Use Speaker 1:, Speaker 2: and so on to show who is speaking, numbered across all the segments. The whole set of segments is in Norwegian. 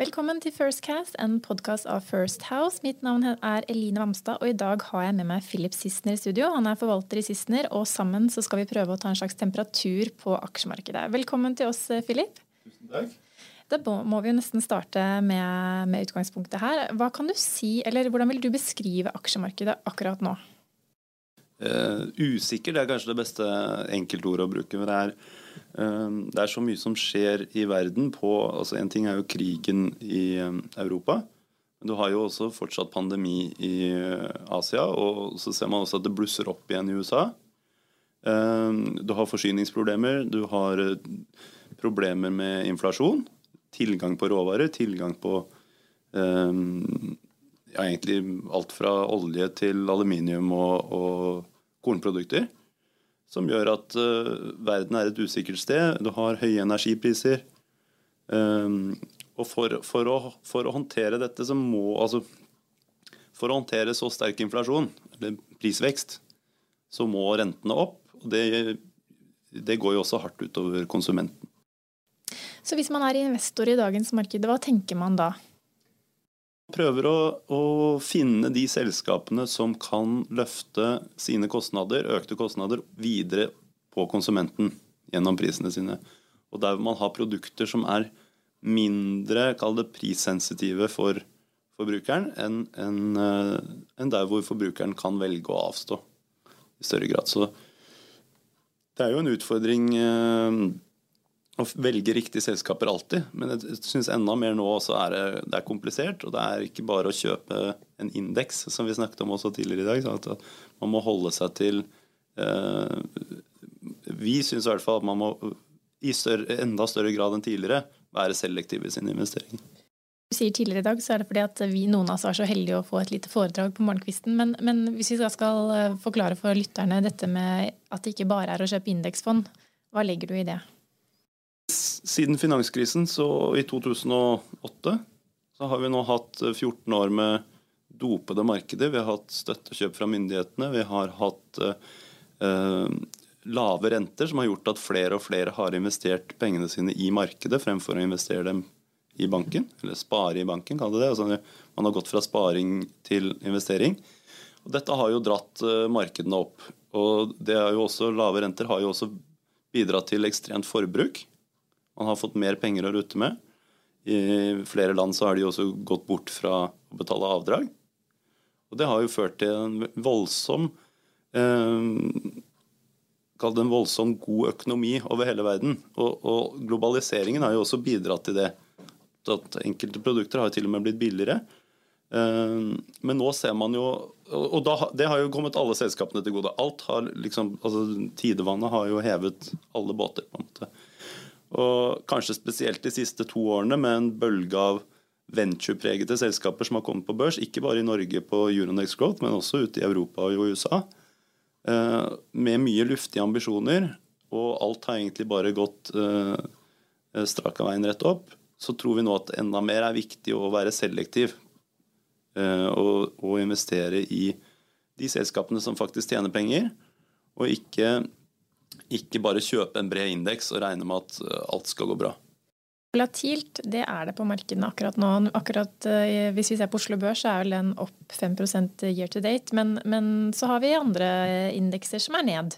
Speaker 1: Velkommen til Firstcast, en podkast av First House. Mitt navn er Eline Vamstad, og i dag har jeg med meg Philip Sissener i studio. Han er forvalter i Sissener, og sammen så skal vi prøve å ta en slags temperatur på aksjemarkedet. Velkommen til oss, Philip.
Speaker 2: Tusen takk.
Speaker 1: Da må vi jo nesten starte med, med utgangspunktet her. Hva kan du si, eller Hvordan vil du beskrive aksjemarkedet akkurat nå?
Speaker 2: Uh, usikker det er kanskje det beste enkeltordet å bruke. men det er det er så mye som skjer i verden på altså En ting er jo krigen i ehm, Europa. Men du har jo også fortsatt pandemi i eh, Asia, og så ser man også at det blusser opp igjen i USA. Ehm, du har forsyningsproblemer, du har eh, problemer med inflasjon. Tilgang på råvarer, tilgang på ja, egentlig alt fra olje til aluminium og, og kornprodukter som gjør at uh, verden er et usikkert sted. Du har høye energipriser. Um, og for, for, å, for, å, håndtere dette så må altså For å håndtere så sterk inflasjon, eller prisvekst, så må rentene opp. og det, det går jo også hardt utover konsumenten.
Speaker 1: Så hvis man er investor i dagens marked, hva tenker man da?
Speaker 2: Prøver å, å, finne de selskapene som kan løfte sine kostnader, økte kostnader, videre på konsumenten gjennom prisene sine. Og der man har produkter som er mindre kall det prissensitive for forbrukeren, enn en, en eh, der hvor forbrukeren kan velge å avstå i større grad. Så det er jo en utfordring eh, å velge riktige selskaper alltid, men jeg syns enda mer nå også er det, er komplisert. Og det er ikke bare å kjøpe en indeks, som vi snakket om også tidligere i dag. sånn at Man må holde seg til eh, Vi syns i hvert fall at man må i større, enda større grad enn tidligere være selektiv i sine investeringer.
Speaker 1: Du sier tidligere i dag, så er det fordi at vi noen av oss er så heldige å få et lite foredrag på morgenkvisten. Men, men hvis vi skal eh, forklare for lytterne dette med at det ikke bare er å kjøpe indeksfond, hva legger du i det?
Speaker 2: Siden finanskrisen, i 2008, så har vi nå hatt 14 år med dopede markeder. Vi har hatt støttekjøp fra myndighetene. Vi har hatt eh, lave renter, som har gjort at flere og flere har investert pengene sine i markedet fremfor å investere dem i banken. Eller spare i banken, kall det det. Altså, man har gått fra sparing til investering. Og dette har jo dratt eh, markedene opp. Og det er jo også, Lave renter har jo også bidratt til ekstremt forbruk. Man har fått mer penger å rutte med. I flere land så har de også gått bort fra å betale avdrag. Og det har jo ført til en voldsom eh, Kall det en voldsom god økonomi over hele verden. Og, og, globaliseringen har jo også bidratt til det. At enkelte produkter har til og med blitt billigere. Eh, men nå ser man jo Og da, det har jo kommet alle selskapene til gode. Alt har liksom, altså Tidevannet har jo hevet alle båter. på en måte. Og kanskje spesielt de siste to årene med en bølge av venturepregede selskaper som har kommet på børs, ikke bare i Norge på Euronex Growth, men også ute i Europa og USA, eh, med mye luftige ambisjoner, og alt har egentlig bare gått eh, strak av veien rett opp, så tror vi nå at enda mer er viktig å være selektiv eh, og investere i de selskapene som faktisk tjener penger, og ikke ikke bare kjøpe en bred indeks og regne med at eh, alt skal gå bra.
Speaker 1: Volatilt, det er det på markedene akkurat nå. Akkurat uh, Hvis vi ser på Oslo Børs, så er vel den opp 5% year to date. Men, men, så har vi andre indekser som er ned.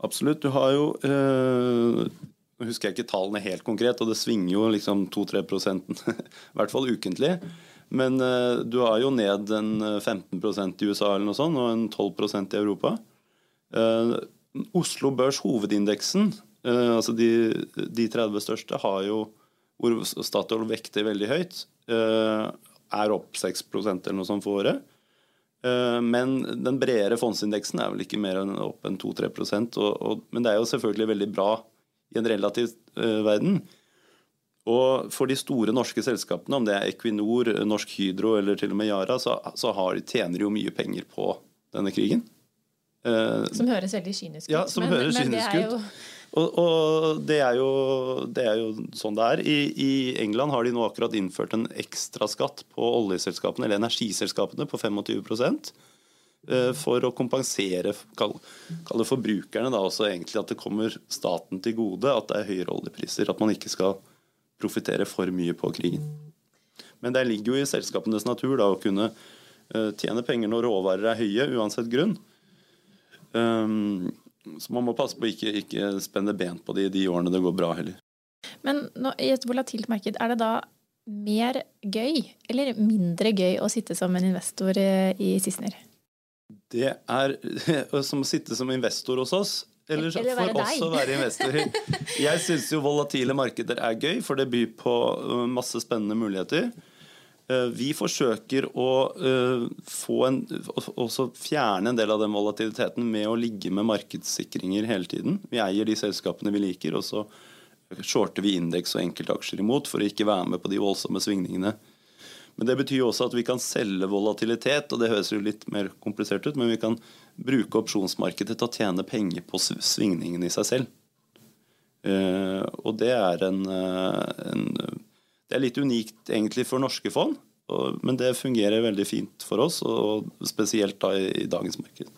Speaker 2: Absolutt. Du har jo uh, Nå husker jeg ikke tallene helt konkret, og det svinger jo liksom 2-3% I hvert fall ukentlig. Men uh, du har jo ned en 15% i USA eller noe sånt, og en 12% i Europa. Uh, Oslo Børs hovedindeksen, eh, altså de, de 30 største, har jo hvor Statoil vekter veldig høyt, eh, er opp 6 eller noe sånt for året. Eh, men den bredere fondsindeksen er vel ikke mer enn opp enn 2-3% Men det er jo selvfølgelig veldig bra i en relativ verden. Og for de store norske selskapene, om det er Equinor, Norsk Hydro eller til og med Yara, så, så har, tjener de jo mye penger på denne krigen.
Speaker 1: Eh, som høres veldig kynisk ut.
Speaker 2: Ja, som men, høres men kynisk ut. Og, og det, er jo, det, er jo, sånn det er. I, I, England har de nå akkurat innført en ekstraskatt på oljeselskapene, eller energiselskapene, på 25 eh, for å kompensere kall, kall det forbrukerne da også egentlig at det kommer staten til gode at det er høyere oljepriser. At man ikke skal profitere for mye på krigen. Men det ligger jo i selskapenes natur da, å kunne uh, tjene penger når råvarer er høye, uansett grunn. Um, så man må passe på å ikke, ikke spenne ben på de, de årene det går bra heller.
Speaker 1: Men nå, i et volatilt marked, er det da mer gøy eller mindre gøy å sitte som en investor eh, i Sissener?
Speaker 2: Det er som å sitte som investor hos oss. Eller, eller for oss å være investor. Jeg syns jo volatile markeder er gøy, for det byr på uh, masse spennende muligheter. Uh, vi forsøker å få en, fjerne en del av den volatiliteten med å ligge med markedssikringer hele tiden. Vi eier de selskapene vi liker, og så shorter vi indeks og enkeltaksjer imot for å ikke være med på de voldsomme svingningene. Men det betyr jo også at vi kan selge volatilitet, og det høres jo litt mer komplisert ut, men vi kan bruke opsjonsmarkedet til å tjene penger på svingningene i seg selv. Uh, og det er en, en, Det er litt unikt egentlig for norske fond, men det fungerer veldig fint for oss, og spesielt da i, dagens marked.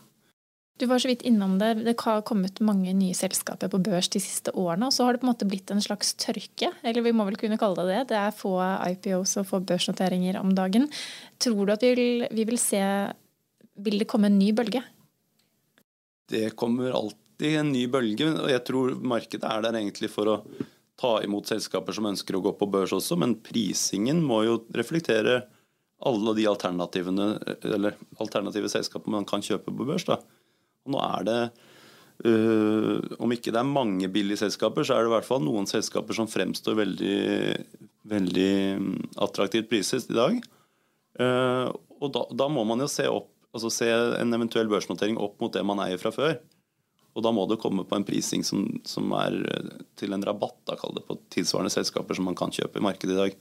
Speaker 1: Du var så vidt innom det. Det har kommet mange nye selskaper på børs de siste årene. Og så har det på en måte blitt en slags tørke, eller vi må vel kunne kalle det det. Det er få IPOs og få børsnoteringer om dagen. Tror du at vi vil, vi vil se Vil det komme en ny bølge?
Speaker 2: Det kommer alltid en ny bølge. Og jeg tror markedet er der egentlig for å ta imot selskaper som ønsker å gå på børs også, men prisingen må jo reflektere alle de alternative selskaper man kan kjøpe på børs. da. Og nå er det Uh, om ikke det er mange billige selskaper, så er det i hvert fall noen selskaper som fremstår veldig, veldig mm, attraktivt priset i dag. Uh, og da, da, må man jo se, opp, altså se en eventuell børsnotering opp mot det man eier fra før. Og da må det komme på en prising som, som er eh, til en rabatt da, det, på tilsvarende selskaper som man kan kjøpe i markedet i dag.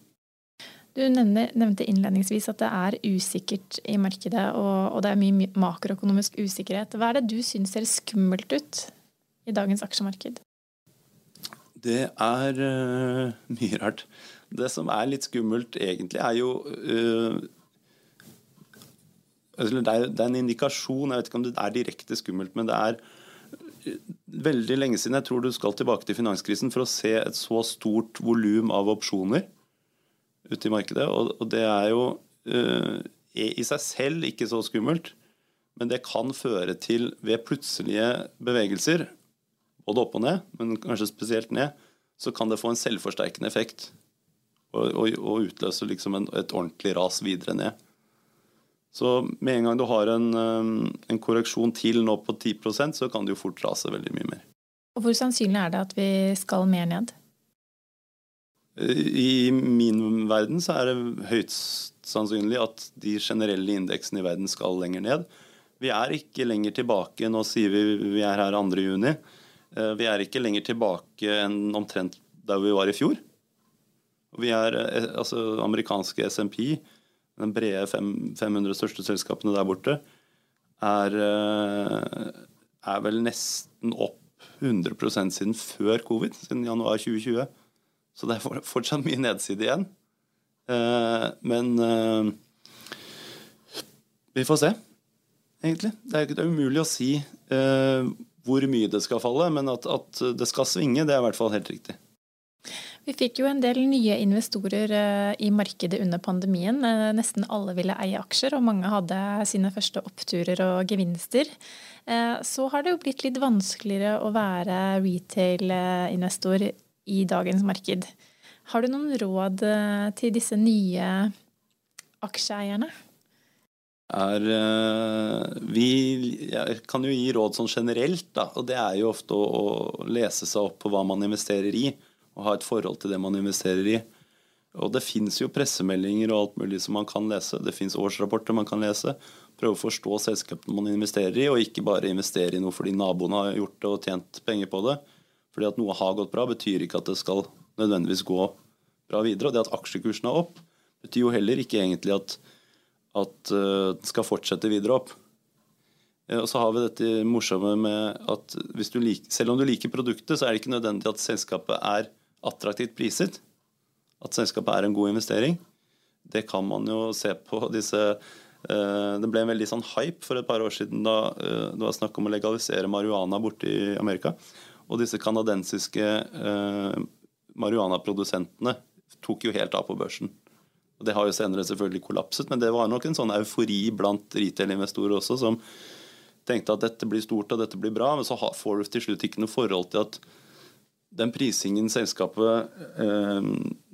Speaker 1: Du nevnte innledningsvis at det er usikkert i markedet, og, det er mye makroøkonomisk usikkerhet. Hva er det du syns ser skummelt ut i dagens aksjemarked?
Speaker 2: Det er uh, mye rart. Det som er litt skummelt egentlig, er jo uh, det, det er en indikasjon, jeg vet ikke om det er direkte skummelt, men det er veldig lenge siden jeg tror du skal tilbake til finanskrisen for å se et så stort volum av opsjoner ute i markedet. Og, det er jo uh, i seg selv ikke så skummelt, men det kan føre til, ved plutselige bevegelser, både opp og ned, men kanskje spesielt ned, så kan det få en selvforsterkende effekt og, og, og utløse liksom en, et ordentlig ras videre ned. Så med en gang du har en, en korreksjon til nå på 10% så kan det jo fort rase veldig mye mer.
Speaker 1: Og Hvor sannsynlig er det at vi skal mer ned?
Speaker 2: I min verden så er det høyt sannsynlig at de generelle indeksene i verden skal lenger ned. Vi er ikke lenger tilbake Nå sier vi vi er her 2. juni. Eh, vi er ikke lenger tilbake enn omtrent der vi var i fjor. Vi er eh, altså amerikanske SMP, den brede 500 største selskapene der borte, er, eh, er vel nesten opp 100% siden før covid, siden januar 2020. Så det er fortsatt mye nedside igjen. Eh, men eh, vi får se, egentlig. Det er, det er umulig å si hvor mye det skal falle, men at, at, det skal svinge, det er i hvert fall helt riktig.
Speaker 1: Vi fikk jo en del nye investorer i markedet under pandemien. Nesten alle ville eie aksjer, og mange hadde sine første oppturer og gevinster. Så har det jo blitt litt vanskeligere å være retail-investor i dagens marked. Har du noen råd eh, til disse nye aksjeeierne?
Speaker 2: Er, eh, vi jeg kan jo gi råd sånn generelt, da, og det er jo ofte å, å, lese seg opp på hva man investerer i, og ha et forhold til det man investerer i. Og Det fins jo pressemeldinger og alt mulig som man kan lese. Det fins årsrapporter man kan lese. Prøve å forstå selskapene man investerer i, og ikke bare investere i noe fordi naboene har gjort det og tjent penger på det. Fordi at noe har gått bra, betyr ikke at det skal nødvendigvis gå bra videre. Og det at aksjekursen er opp, betyr jo heller ikke egentlig at, at uh, den skal fortsette videre opp. Uh, og så har vi dette morsomme med at liker, selv om du liker produktet, så er det ikke nødvendig at selskapet er attraktivt priset. At selskapet er en god investering. Det kan man jo se på disse uh, Det ble en veldig sånn hype for et par år siden da det var snakk om å legalisere marihuana borte i Amerika. Og disse kanadensiske eh, marihuanaprodusentene tok jo helt av på børsen. Og Det har jo senere selvfølgelig kollapset, men det var nok en sånn eufori blant retail-investorer også, som tenkte at dette blir stort og dette blir bra, men så får du til slutt ikke noe forhold til at den prisingen selskapet eh,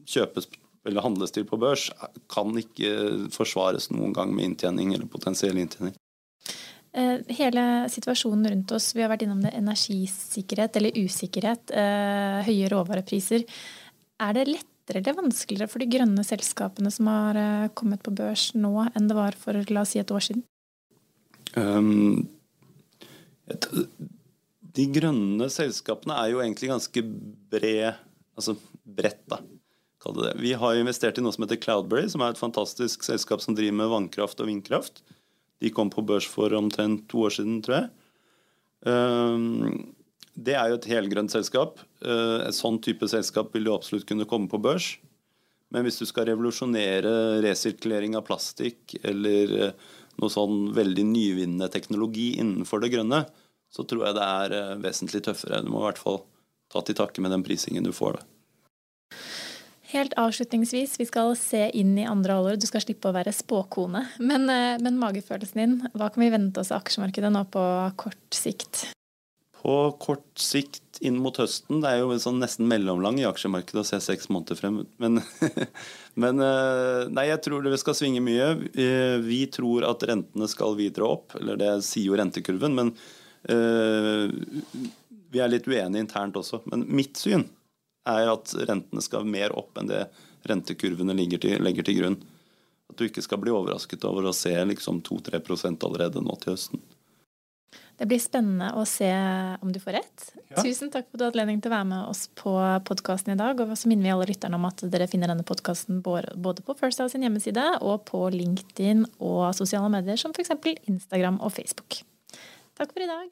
Speaker 2: kjøpes eller handles til på børs, kan ikke forsvares noen gang med inntjening eller potensiell inntjening.
Speaker 1: Eh, hele situasjonen rundt oss, vi har vært innom det energisikkerhet eller usikkerhet, eh, høye råvarepriser. Er det lettere eller vanskeligere for de grønne selskapene som har eh, kommet på børs nå, enn det var for la oss si et år siden? Um,
Speaker 2: et, de grønne selskapene er jo egentlig ganske bred, altså bredt, da. Vi har investert i noe som heter Cloudberry, som er et fantastisk selskap som driver med vannkraft og vindkraft. De kom på børs for omtrent to år siden, tror jeg. Ehm, det er jo et helgrønt selskap. Eh, et sånn type selskap vil jo absolutt kunne komme på børs. Men hvis du skal revolusjonere resirkulering av plastikk eller eh, noe sånn veldig nyvinnende teknologi innenfor det grønne, så tror jeg det er eh, vesentlig tøffere. Du må i hvert fall ta til takke med den prisingen du får. Da.
Speaker 1: Helt avslutningsvis, vi skal se inn i andre halvår. Du skal slippe å være spåkone. Men, eh, men, magefølelsen din, hva kan vi vente oss av aksjemarkedet nå på kort sikt?
Speaker 2: På kort sikt inn mot høsten, det er jo sånn nesten mellomlang i aksjemarkedet å se seks måneder frem. Men, men, eh, nei, jeg tror det skal svinge mye. Vi tror at rentene skal videre opp, eller det sier jo rentekurven. men vi er litt uenige internt også. Men mitt syn er at rentene skal mer opp enn det rentekurvene til, legger til grunn. At du ikke skal bli overrasket over å se liksom 2-3 allerede nå til høsten.
Speaker 1: Det blir spennende å se om du får rett. Ja. Tusen takk for at du hadde anledning til å være med oss på podkasten i dag. Og så minner vi alle lytterne om at dere finner denne podkasten både på First House sin hjemmeside og på LinkedIn og sosiale medier som f.eks. Instagram og Facebook. Takk for i dag.